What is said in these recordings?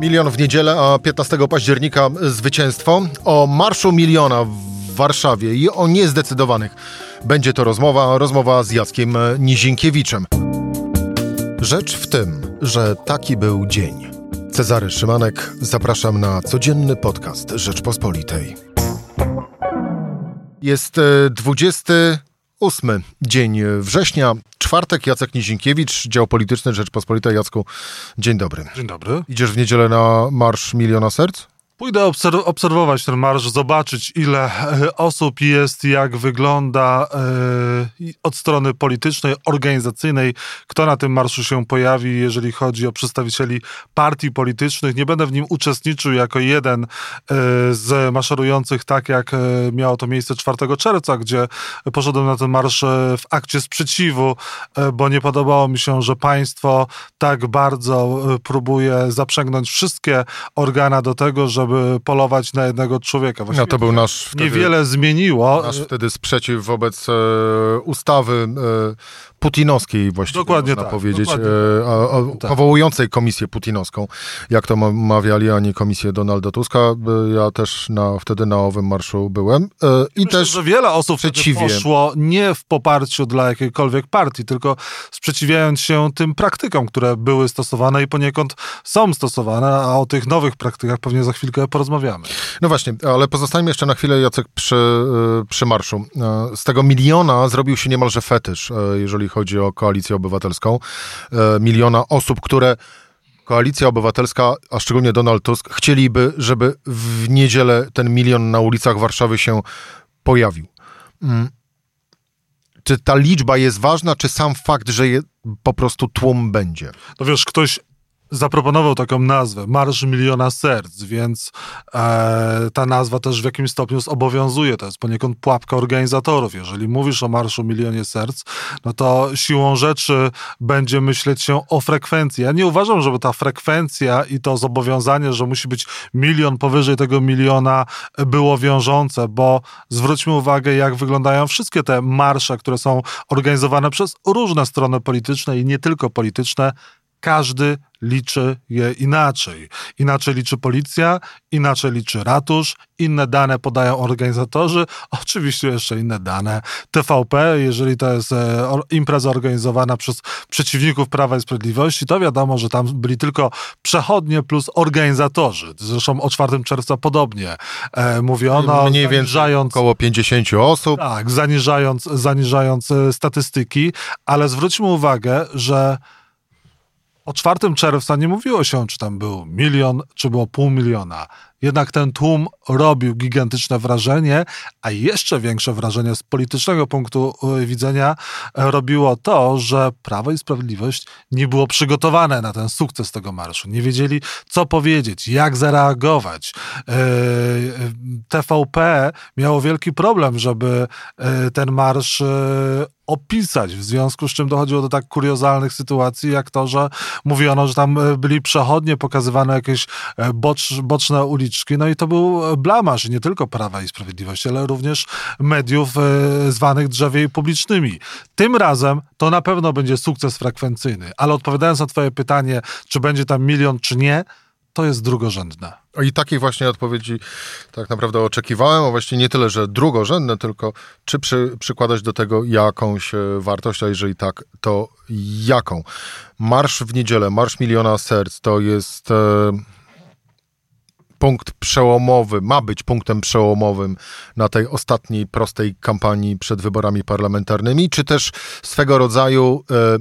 Milion w niedzielę, a 15 października zwycięstwo. O Marszu Miliona w Warszawie i o niezdecydowanych będzie to rozmowa, rozmowa z Jackiem Nizinkiewiczem. Rzecz w tym, że taki był dzień. Cezary Szymanek, zapraszam na codzienny podcast Rzeczpospolitej. Jest 28 dzień września, czwartek, Jacek Nizinkiewicz, dział polityczny Rzeczpospolitej. Jacku, dzień dobry. Dzień dobry. Idziesz w niedzielę na Marsz Miliona Serc? Pójdę obserw obserwować ten marsz, zobaczyć ile e, osób jest, jak wygląda e, od strony politycznej, organizacyjnej, kto na tym marszu się pojawi, jeżeli chodzi o przedstawicieli partii politycznych. Nie będę w nim uczestniczył jako jeden e, z maszerujących, tak jak e, miało to miejsce 4 czerwca, gdzie poszedłem na ten marsz w akcie sprzeciwu, bo nie podobało mi się, że państwo tak bardzo próbuje zaprzęgnąć wszystkie organa do tego, żeby żeby polować na jednego człowieka. Właściwie no to był nasz wtedy, niewiele zmieniło. Nasz wtedy sprzeciw wobec e, ustawy e, putinowskiej właściwie dokładnie można tak, powiedzieć, dokładnie. E, a, a, tak. powołującej komisję putinowską, jak to mawiali, a nie komisję Donalda Tuska. E, ja też na, wtedy na owym marszu byłem. E, I Myślę, też że wiele osób przeciwnie. poszło nie w poparciu dla jakiejkolwiek partii, tylko sprzeciwiając się tym praktykom, które były stosowane i poniekąd są stosowane, a o tych nowych praktykach pewnie za chwilkę porozmawiamy. No właśnie, ale pozostańmy jeszcze na chwilę, Jacek, przy, przy marszu. Z tego miliona zrobił się niemalże fetysz, jeżeli chodzi o koalicję obywatelską. Miliona osób, które Koalicja Obywatelska, a szczególnie Donald Tusk, chcieliby, żeby w niedzielę ten milion na ulicach Warszawy się pojawił. Mm. Czy ta liczba jest ważna, czy sam fakt, że je, po prostu tłum będzie? No wiesz, ktoś zaproponował taką nazwę, Marsz Miliona Serc, więc e, ta nazwa też w jakimś stopniu zobowiązuje. To jest poniekąd pułapka organizatorów. Jeżeli mówisz o Marszu Milionie Serc, no to siłą rzeczy będzie myśleć się o frekwencji. Ja nie uważam, żeby ta frekwencja i to zobowiązanie, że musi być milion powyżej tego miliona było wiążące, bo zwróćmy uwagę, jak wyglądają wszystkie te marsze, które są organizowane przez różne strony polityczne i nie tylko polityczne, każdy liczy je inaczej. Inaczej liczy policja, inaczej liczy ratusz, inne dane podają organizatorzy, oczywiście jeszcze inne dane. TVP, jeżeli to jest e, impreza organizowana przez przeciwników Prawa i Sprawiedliwości, to wiadomo, że tam byli tylko przechodnie plus organizatorzy. Zresztą o 4 czerwca podobnie e, mówiono. Mniej więcej około 50 osób. Tak, zaniżając, zaniżając e, statystyki, ale zwróćmy uwagę, że o 4 czerwca nie mówiło się, czy tam był milion, czy było pół miliona. Jednak ten tłum robił gigantyczne wrażenie, a jeszcze większe wrażenie z politycznego punktu e, widzenia e, robiło to, że Prawo i Sprawiedliwość nie było przygotowane na ten sukces tego marszu. Nie wiedzieli, co powiedzieć, jak zareagować. E, TVP miało wielki problem, żeby ten marsz opisać, w związku z czym dochodziło do tak kuriozalnych sytuacji, jak to, że mówiono, że tam byli przechodnie, pokazywane jakieś bocz, boczne uliczki, No i to był blamaż nie tylko Prawa i Sprawiedliwości, ale również mediów e, zwanych drzewiej publicznymi. Tym razem to na pewno będzie sukces frekwencyjny, ale odpowiadając na twoje pytanie, czy będzie tam milion, czy nie, to jest drugorzędne. I takiej właśnie odpowiedzi tak naprawdę oczekiwałem, a właściwie nie tyle, że drugorzędne, tylko czy przy, przykładać do tego jakąś e, wartość, a jeżeli tak, to jaką? Marsz w niedzielę, Marsz Miliona Serc to jest... E punkt przełomowy, ma być punktem przełomowym na tej ostatniej prostej kampanii przed wyborami parlamentarnymi, czy też swego rodzaju e,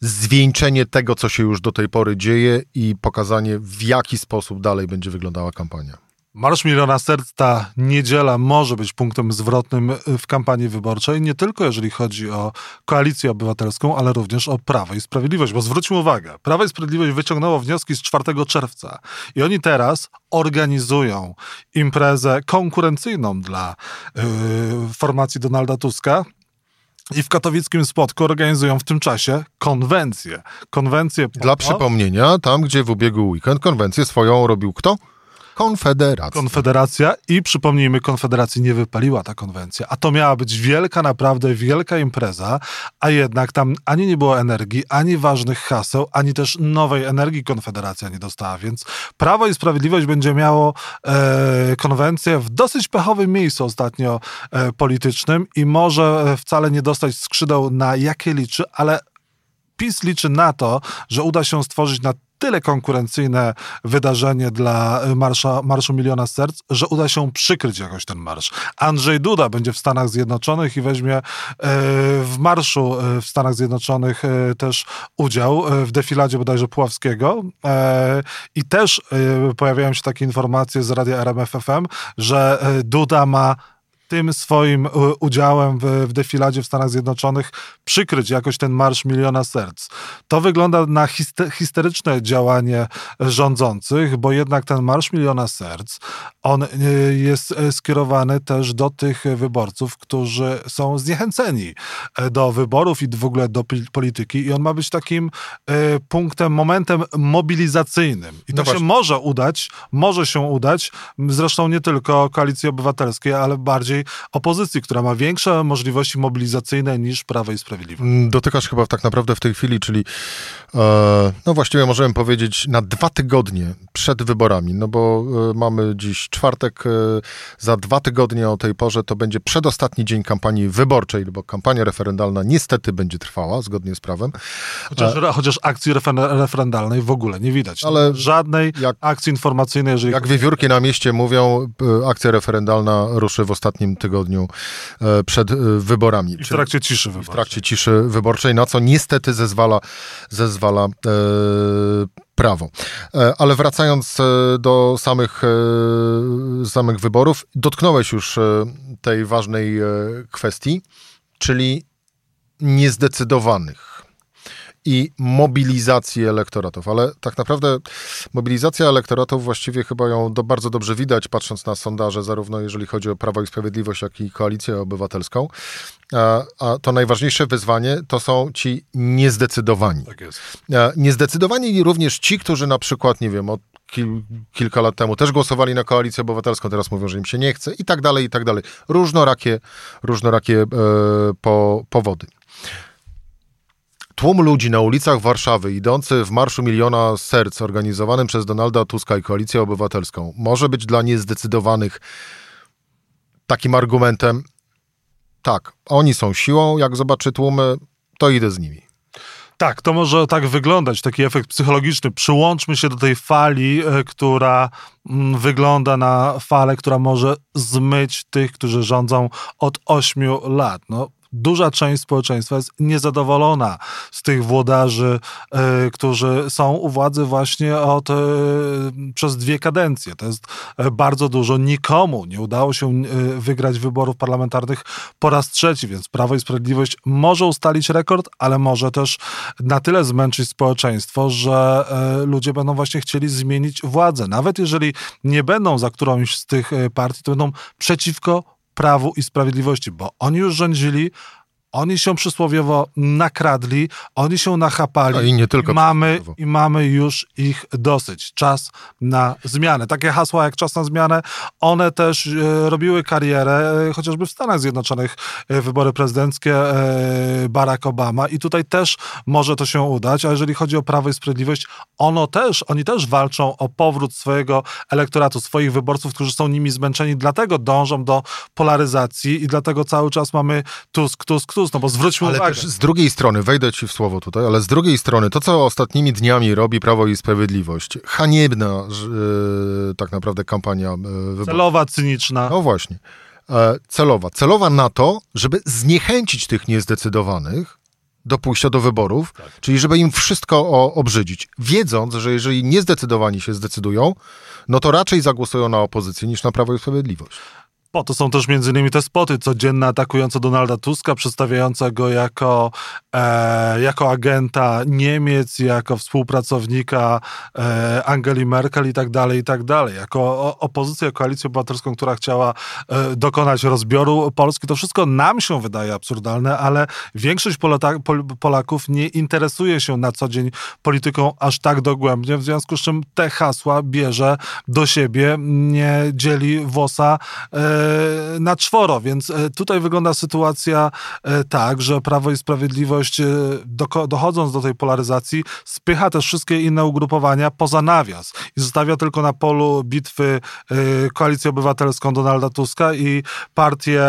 zwieńczenie tego, co się już do tej pory dzieje i pokazanie, w jaki sposób dalej będzie wyglądała kampania? Marsz Miliona Serc ta niedziela może być punktem zwrotnym w kampanii wyborczej, nie tylko jeżeli chodzi o koalicję obywatelską, ale również o Prawo i Sprawiedliwość. Bo zwróćmy uwagę, Prawo i Sprawiedliwość wyciągnęło wnioski z 4 czerwca i oni teraz organizują imprezę konkurencyjną dla yy, formacji Donalda Tuska, i w katowickim Spotku organizują w tym czasie konwencję. Konwencję Dla przypomnienia, tam gdzie w ubiegły weekend konwencję swoją robił kto? Konfederacja. Konfederacja i przypomnijmy, Konfederacji nie wypaliła ta konwencja, a to miała być wielka, naprawdę wielka impreza, a jednak tam ani nie było energii, ani ważnych haseł, ani też nowej energii Konfederacja nie dostała, więc Prawo i Sprawiedliwość będzie miało e, konwencję w dosyć pechowym miejscu ostatnio e, politycznym i może wcale nie dostać skrzydeł na jakie liczy, ale PiS liczy na to, że uda się stworzyć na tyle konkurencyjne wydarzenie dla Marsza, Marszu Miliona Serc, że uda się przykryć jakoś ten marsz. Andrzej Duda będzie w Stanach Zjednoczonych i weźmie e, w marszu e, w Stanach Zjednoczonych e, też udział w defiladzie bodajże Puławskiego i też pojawiają się takie informacje z radia RMFFM, że Duda ma tym swoim udziałem w, w defiladzie w Stanach Zjednoczonych przykryć jakoś ten Marsz Miliona Serc. To wygląda na histeryczne działanie rządzących, bo jednak ten Marsz Miliona Serc, on e, jest e, skierowany też do tych wyborców, którzy są zniechęceni e, do wyborów i w ogóle do polityki i on ma być takim punktem, momentem mobilizacyjnym. I to no się może udać, może się udać, zresztą nie tylko Koalicji Obywatelskiej, ale bardziej opozycji, która ma większe możliwości mobilizacyjne niż Prawo i Sprawiedliwość. Dotykasz chyba tak naprawdę w tej chwili, czyli no właściwie możemy powiedzieć na dwa tygodnie przed wyborami, no bo e, mamy dziś czwartek, e, za dwa tygodnie o tej porze to będzie przedostatni dzień kampanii wyborczej, bo kampania referendalna niestety będzie trwała zgodnie z prawem. Chociaż, e, chociaż akcji referendalnej w ogóle nie widać. Ale żadnej jak, akcji informacyjnej, jeżeli... Jak wiewiórki na mieście mówią, e, akcja referendalna ruszy w ostatnim tygodniu e, przed e, wyborami. I w trakcie ciszy wyborczej. W trakcie ciszy wyborczej, na co niestety zezwala, zezwala e, prawo. E, ale wracając do samych, samych wyborów, dotknąłeś już tej ważnej kwestii, czyli niezdecydowanych i mobilizacji elektoratów. Ale tak naprawdę mobilizacja elektoratów właściwie chyba ją do, bardzo dobrze widać, patrząc na sondaże, zarówno jeżeli chodzi o Prawo i Sprawiedliwość, jak i Koalicję Obywatelską. A, a to najważniejsze wyzwanie to są ci niezdecydowani. Tak jest. Niezdecydowani również ci, którzy na przykład, nie wiem, od kil, kilka lat temu też głosowali na Koalicję Obywatelską, teraz mówią, że im się nie chce i tak dalej, i tak dalej. Różnorakie, różnorakie e, po, powody. Tłum ludzi na ulicach Warszawy idący w Marszu Miliona Serc organizowanym przez Donalda Tuska i Koalicję Obywatelską może być dla niezdecydowanych takim argumentem tak, oni są siłą, jak zobaczy tłumy, to idę z nimi. Tak, to może tak wyglądać, taki efekt psychologiczny. Przyłączmy się do tej fali, e, która mm, wygląda na falę, która może zmyć tych, którzy rządzą od ośmiu lat. No, duża część społeczeństwa jest niezadowolona z tych włodarzy, y, którzy są u władzy właśnie od, y, przez dwie kadencje. To jest e, bardzo dużo. Nikomu nie udało się wygrać wyborów parlamentarnych po raz trzeci, więc Prawo i Sprawiedliwość może ustalić rekord, ale może też na tyle zmęczyć społeczeństwo, że ludzie będą właśnie chcieli zmienić władzę. Nawet jeżeli nie będą za którąś z tych partii, to będą przeciwko Prawu i Sprawiedliwości, bo oni już rządzili, oni się przysłowiowo nakradli, oni się nachapali. A I nie tylko. Mamy, I mamy już ich dosyć. Czas na zmianę. Takie hasła jak czas na zmianę, one też e, robiły karierę, e, chociażby w Stanach Zjednoczonych e, wybory prezydenckie e, Barack Obama i tutaj też może to się udać, a jeżeli chodzi o Prawo i Sprawiedliwość, ono też, oni też walczą o powrót swojego elektoratu, swoich wyborców, którzy są nimi zmęczeni, dlatego dążą do polaryzacji i dlatego cały czas mamy Tusk, Tusk, Tusk, no bo zwróćmy ale uwagę. Ale też z drugiej strony, wejdę ci w słowo tutaj, ale z drugiej strony, to co ostatnimi dniami robi Prawo i Sprawiedliwość, haniebna yy, tak naprawdę kampania yy, wyborcza. Celowa, cyniczna. No właśnie. E, celowa. Celowa na to, żeby zniechęcić tych niezdecydowanych, do pójścia do wyborów, tak. czyli żeby im wszystko o, obrzydzić, wiedząc, że jeżeli niezdecydowani się zdecydują, no to raczej zagłosują na opozycję niż na Prawo i Sprawiedliwość. Po to są też między innymi te spoty codzienne atakujące Donalda Tuska, przedstawiające go jako, e, jako agenta Niemiec, jako współpracownika e, Angeli Merkel i tak dalej, i tak dalej. Jako o, opozycję, koalicję obywatelską, która chciała e, dokonać rozbioru Polski. To wszystko nam się wydaje absurdalne, ale większość Pol, Polaków nie interesuje się na co dzień polityką aż tak dogłębnie, w związku z czym te hasła bierze do siebie, nie dzieli włosa e, na czworo, więc e, tutaj wygląda sytuacja e, tak, że Prawo i Sprawiedliwość e, dochodząc do tej polaryzacji spycha też wszystkie inne ugrupowania poza nawias i zostawia tylko na polu bitwy Koalicję Obywatelską Donalda Tuska i partię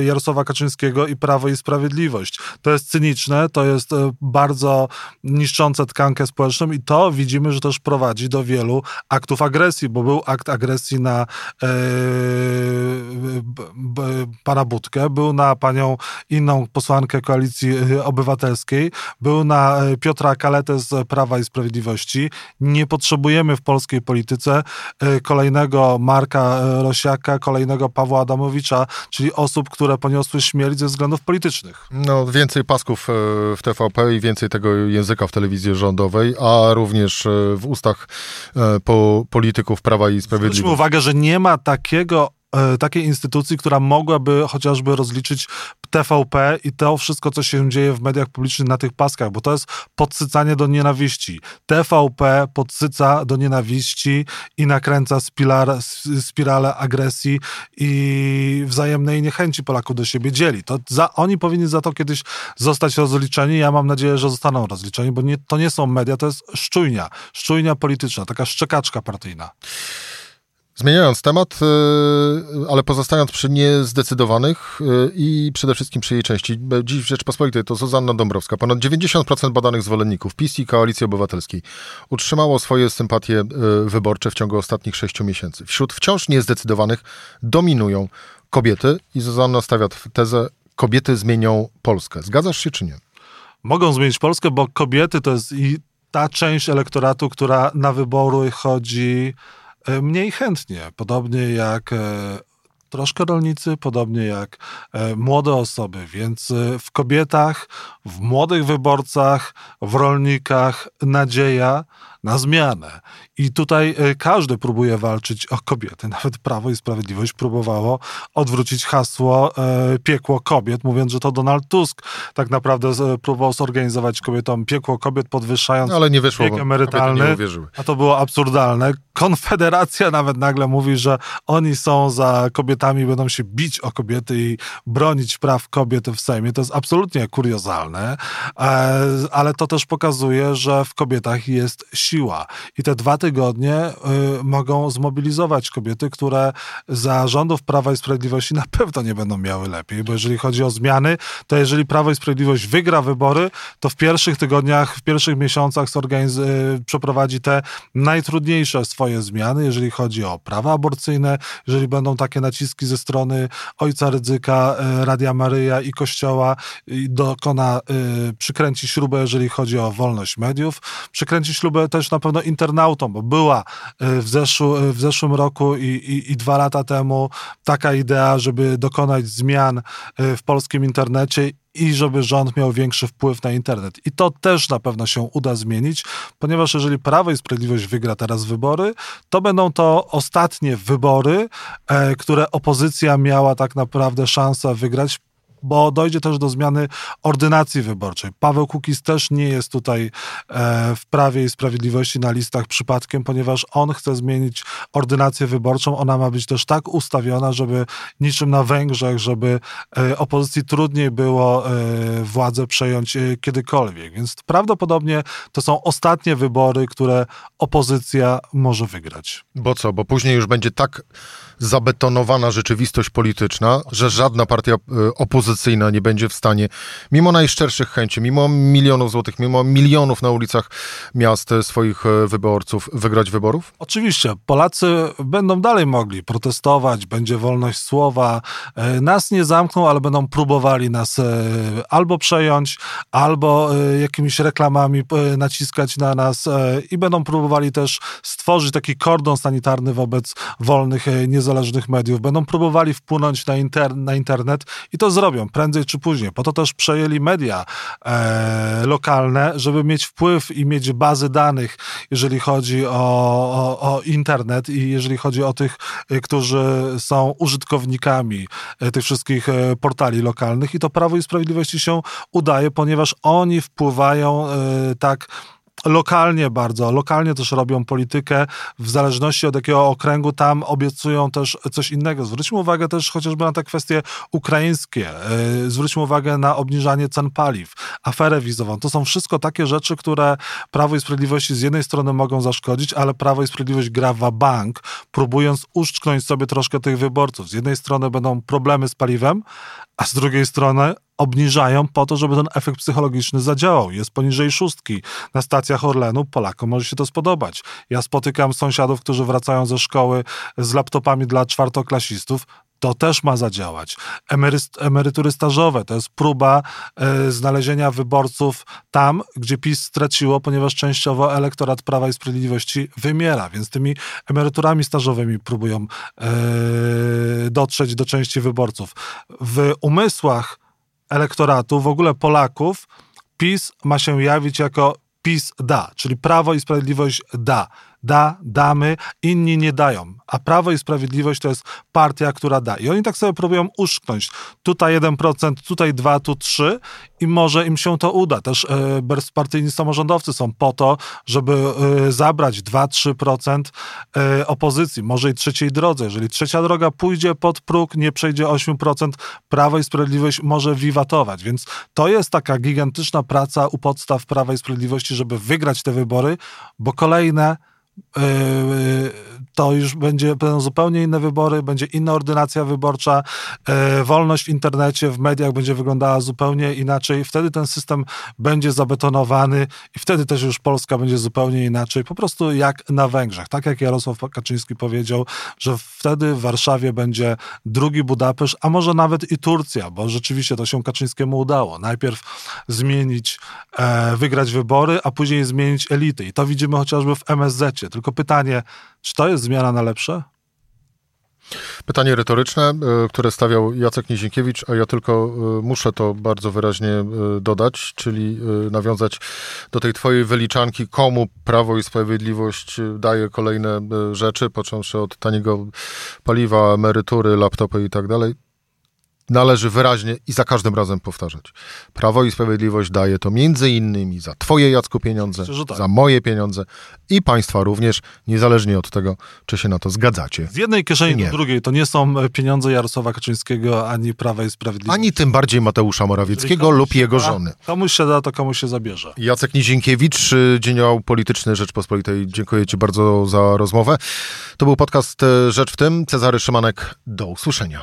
Jarosława Kaczyńskiego i Prawo i Sprawiedliwość. To jest cyniczne, to jest bardzo niszczące tkankę społeczną i to widzimy, że też prowadzi do wielu aktów agresji, bo był akt agresji na pana Budkę, był na panią inną posłankę Koalicji y, Obywatelskiej, był na y, Piotra Kaletę z Prawa i Sprawiedliwości. Nie potrzebujemy w polskiej polityce y, kolejnego Marka Rosiaka, kolejnego Pawła Adamowicza, czyli osób, które poniosły śmierć ze względów politycznych. No, więcej pasków w TVP i więcej tego języka w telewizji rządowej, a również w ustach po polityków Prawa i Sprawiedliwości. Zwróćmy uwagę, że nie ma takiego takiej instytucji, która mogłaby chociażby rozliczyć TVP i to wszystko, co się dzieje w mediach publicznych na tych paskach, bo to jest podsycanie do nienawiści. TVP podsyca do nienawiści i nakręca spiral, spiralę agresji i wzajemnej niechęci Polaków do siebie dzieli. To za, oni powinni za to kiedyś zostać rozliczeni. Ja mam nadzieję, że zostaną rozliczeni, bo nie, to nie są media, to jest szczujnia. Szczujnia polityczna, taka szczekaczka partyjna. Zmieniając temat, y, ale pozostając przy niezdecydowanych y, i przede wszystkim przy jej części, dziś w Rzeczpospolitej to Zuzanna Dąbrowska. Ponad 90% badanych zwolenników PiS i Koalicji Obywatelskiej utrzymało swoje sympatie y, wyborcze w ciągu ostatnich sześciu miesięcy. Wśród wciąż niezdecydowanych dominują kobiety i Zuzanna stawia tezę, kobiety zmienią Polskę. Zgadzasz się czy nie? Mogą zmienić Polskę, bo kobiety to jest i ta część elektoratu, która na wybory chodzi mniej chętnie, podobnie jak e, troszkę rolnicy, podobnie jak e, młode osoby, więc w kobietach, w młodych wyborcach, w rolnikach nadzieja na zmianę. I tutaj e, każdy próbuje walczyć o kobiety. Nawet Prawo i Sprawiedliwość próbowało odwrócić hasło e, piekło kobiet, mówiąc, że to Donald Tusk tak naprawdę próbował zorganizować kobietom piekło kobiet, podwyższając Ale nie wyszło, wiek emerytalny. Nie a to było absurdalne. Konfederacja nawet nagle mówi, że oni są za kobietami, będą się bić o kobiety i bronić praw kobiet w Sejmie. To jest absolutnie kuriozalne, e, ale to też pokazuje, że w kobietach jest siła. I te dwa tygodnie y, mogą zmobilizować kobiety, które za rządów Prawa i Sprawiedliwości na pewno nie będą miały lepiej, bo jeżeli chodzi o zmiany, to jeżeli Prawo i Sprawiedliwość wygra wybory, to w pierwszych tygodniach, w pierwszych miesiącach y, przeprowadzi te najtrudniejsze swoje zmiany, jeżeli chodzi o prawa aborcyjne, jeżeli będą takie naciski ze strony ojca Rydzyka, y, Radia Maryja i Kościoła, dokona, y, przykręci śrubę, jeżeli chodzi o wolność mediów, przykręci śrubę też na pewno internautom, bo była e, w, zeszł, e, w zeszłym roku i, i, i dwa lata temu taka idea, żeby dokonać zmian e, w polskim internecie i żeby rząd miał większy wpływ na internet. I to też na pewno się uda zmienić, ponieważ jeżeli Prawo i Sprawiedliwość wygra teraz wybory, to będą to ostatnie wybory, e, które opozycja miała tak naprawdę szansę wygrać bo dojdzie też do zmiany ordynacji wyborczej. Paweł Kukiz też nie jest tutaj e, w Prawie i Sprawiedliwości na listach przypadkiem, ponieważ on chce zmienić ordynację wyborczą. Ona ma być też tak ustawiona, żeby niczym na Węgrzech, żeby e, opozycji trudniej było e, władzę przejąć kiedykolwiek. Więc prawdopodobnie to są ostatnie wybory, które opozycja może wygrać. Bo co? Bo później już będzie tak zabetonowana rzeczywistość polityczna, że żadna partia opozycyjna opozycyjna nie będzie w stanie, mimo najszczerszych chęci, mimo milionów złotych, mimo milionów na ulicach miast swoich e, wyborców, wygrać wyborów? Oczywiście. Polacy będą dalej mogli protestować, będzie wolność słowa. E, nas nie zamkną, ale będą próbowali nas e, albo przejąć, albo jakimiś reklamami naciskać na nas i będą próbowali też stworzyć taki kordon sanitarny wobec wolnych, niezależnych mediów. Będą próbowali wpłynąć na, inter na internet i to zrobią prędzej czy później. Po to też przejęli media e, lokalne, żeby mieć wpływ i mieć bazy danych, jeżeli chodzi o, o, o internet i jeżeli chodzi o tych, e, którzy są użytkownikami e, tych wszystkich e, portali lokalnych. I to Prawo i Sprawiedliwości się udaje, ponieważ oni wpływają tak lokalnie bardzo, lokalnie też robią politykę, w zależności od jakiego okręgu tam obiecują też coś innego. Zwróćmy uwagę też chociażby na te kwestie ukraińskie, e, zwróćmy uwagę na obniżanie cen paliw, aferę wizową. To są wszystko takie rzeczy, które Prawo i Sprawiedliwości z jednej strony mogą zaszkodzić, ale Prawo i Sprawiedliwość gra w bank, próbując uszczknąć sobie troszkę tych wyborców. Z jednej strony będą problemy z paliwem, a z drugiej strony obniżają po to, żeby ten efekt psychologiczny zadziałał. Jest poniżej szóstki na stacjach Orlenu, Polakom może się to spodobać. Ja spotykam sąsiadów, którzy wracają ze szkoły z laptopami dla czwartoklasistów, to też ma zadziałać. emerytury stażowe to jest próba e, znalezienia wyborców tam, gdzie PiS straciło, ponieważ częściowo elektorat Prawa i Sprawiedliwości wymiera, więc tymi emeryturami stażowymi próbują e, dotrzeć do części wyborców. W umysłach elektoratu, w ogóle Polaków, PiS ma się jawić jako PiS da, czyli Prawo i Sprawiedliwość da da, damy, inni nie dają. A Prawo i Sprawiedliwość to jest partia, która da. I oni tak sobie próbują uszknąć. Tutaj 1%, tutaj 2, tu 3 i może im się to uda. Też e, bezpartyjni samorządowcy są po to, żeby e, zabrać 2-3% e, opozycji, może i trzeciej drodze. Jeżeli trzecia droga pójdzie pod próg, nie przejdzie 8%, Prawo i Sprawiedliwość może wiwatować. Więc to jest taka gigantyczna praca u podstaw Prawa i Sprawiedliwości, żeby wygrać te wybory, bo kolejne Yy, to już będzie, będą zupełnie inne wybory, będzie inna ordynacja wyborcza, yy, wolność w internecie, w mediach będzie wyglądała zupełnie inaczej. Wtedy ten system będzie zabetonowany i wtedy też już Polska będzie zupełnie inaczej, po prostu jak na Węgrzech. Tak jak Jarosław Kaczyński powiedział, że wtedy w Warszawie będzie drugi Budapeszt, a może nawet i Turcja, bo rzeczywiście to się Kaczyńskiemu udało. Najpierw zmienić, e, wygrać wybory, a później zmienić elity. I to widzimy chociażby w MSZ. Tylko pytanie, czy to jest zmiana na lepsze? Pytanie retoryczne, e, które stawiał Jacek Nizienkiewicz, a ja tylko e, muszę to bardzo wyraźnie e, dodać, czyli nawiązać do tej twojej wyliczanki, komu Prawo i Sprawiedliwość daje kolejne rzeczy, począwszy od taniego paliwa, emerytury, laptopy i tak dalej należy wyraźnie i za każdym razem powtarzać. Prawo i Sprawiedliwość daje to między innymi za twoje, Jacku, pieniądze, tak. za moje pieniądze i państwa również, niezależnie od tego, czy się na to zgadzacie. Z jednej kieszeni do drugiej to nie są pieniądze Jarosława Kaczyńskiego, ani Prawa i Sprawiedliwości. Ani tym bardziej Mateusza Morawieckiego lub jego da, żony. Komuś się da, to komuś się zabierze. Jacek Nizienkiewicz, Dzienioł Polityczny Rzeczpospolitej. Dziękuję ci bardzo za rozmowę. To był podcast e, Rzecz w tym. Cezary Szymanek. Do usłyszenia.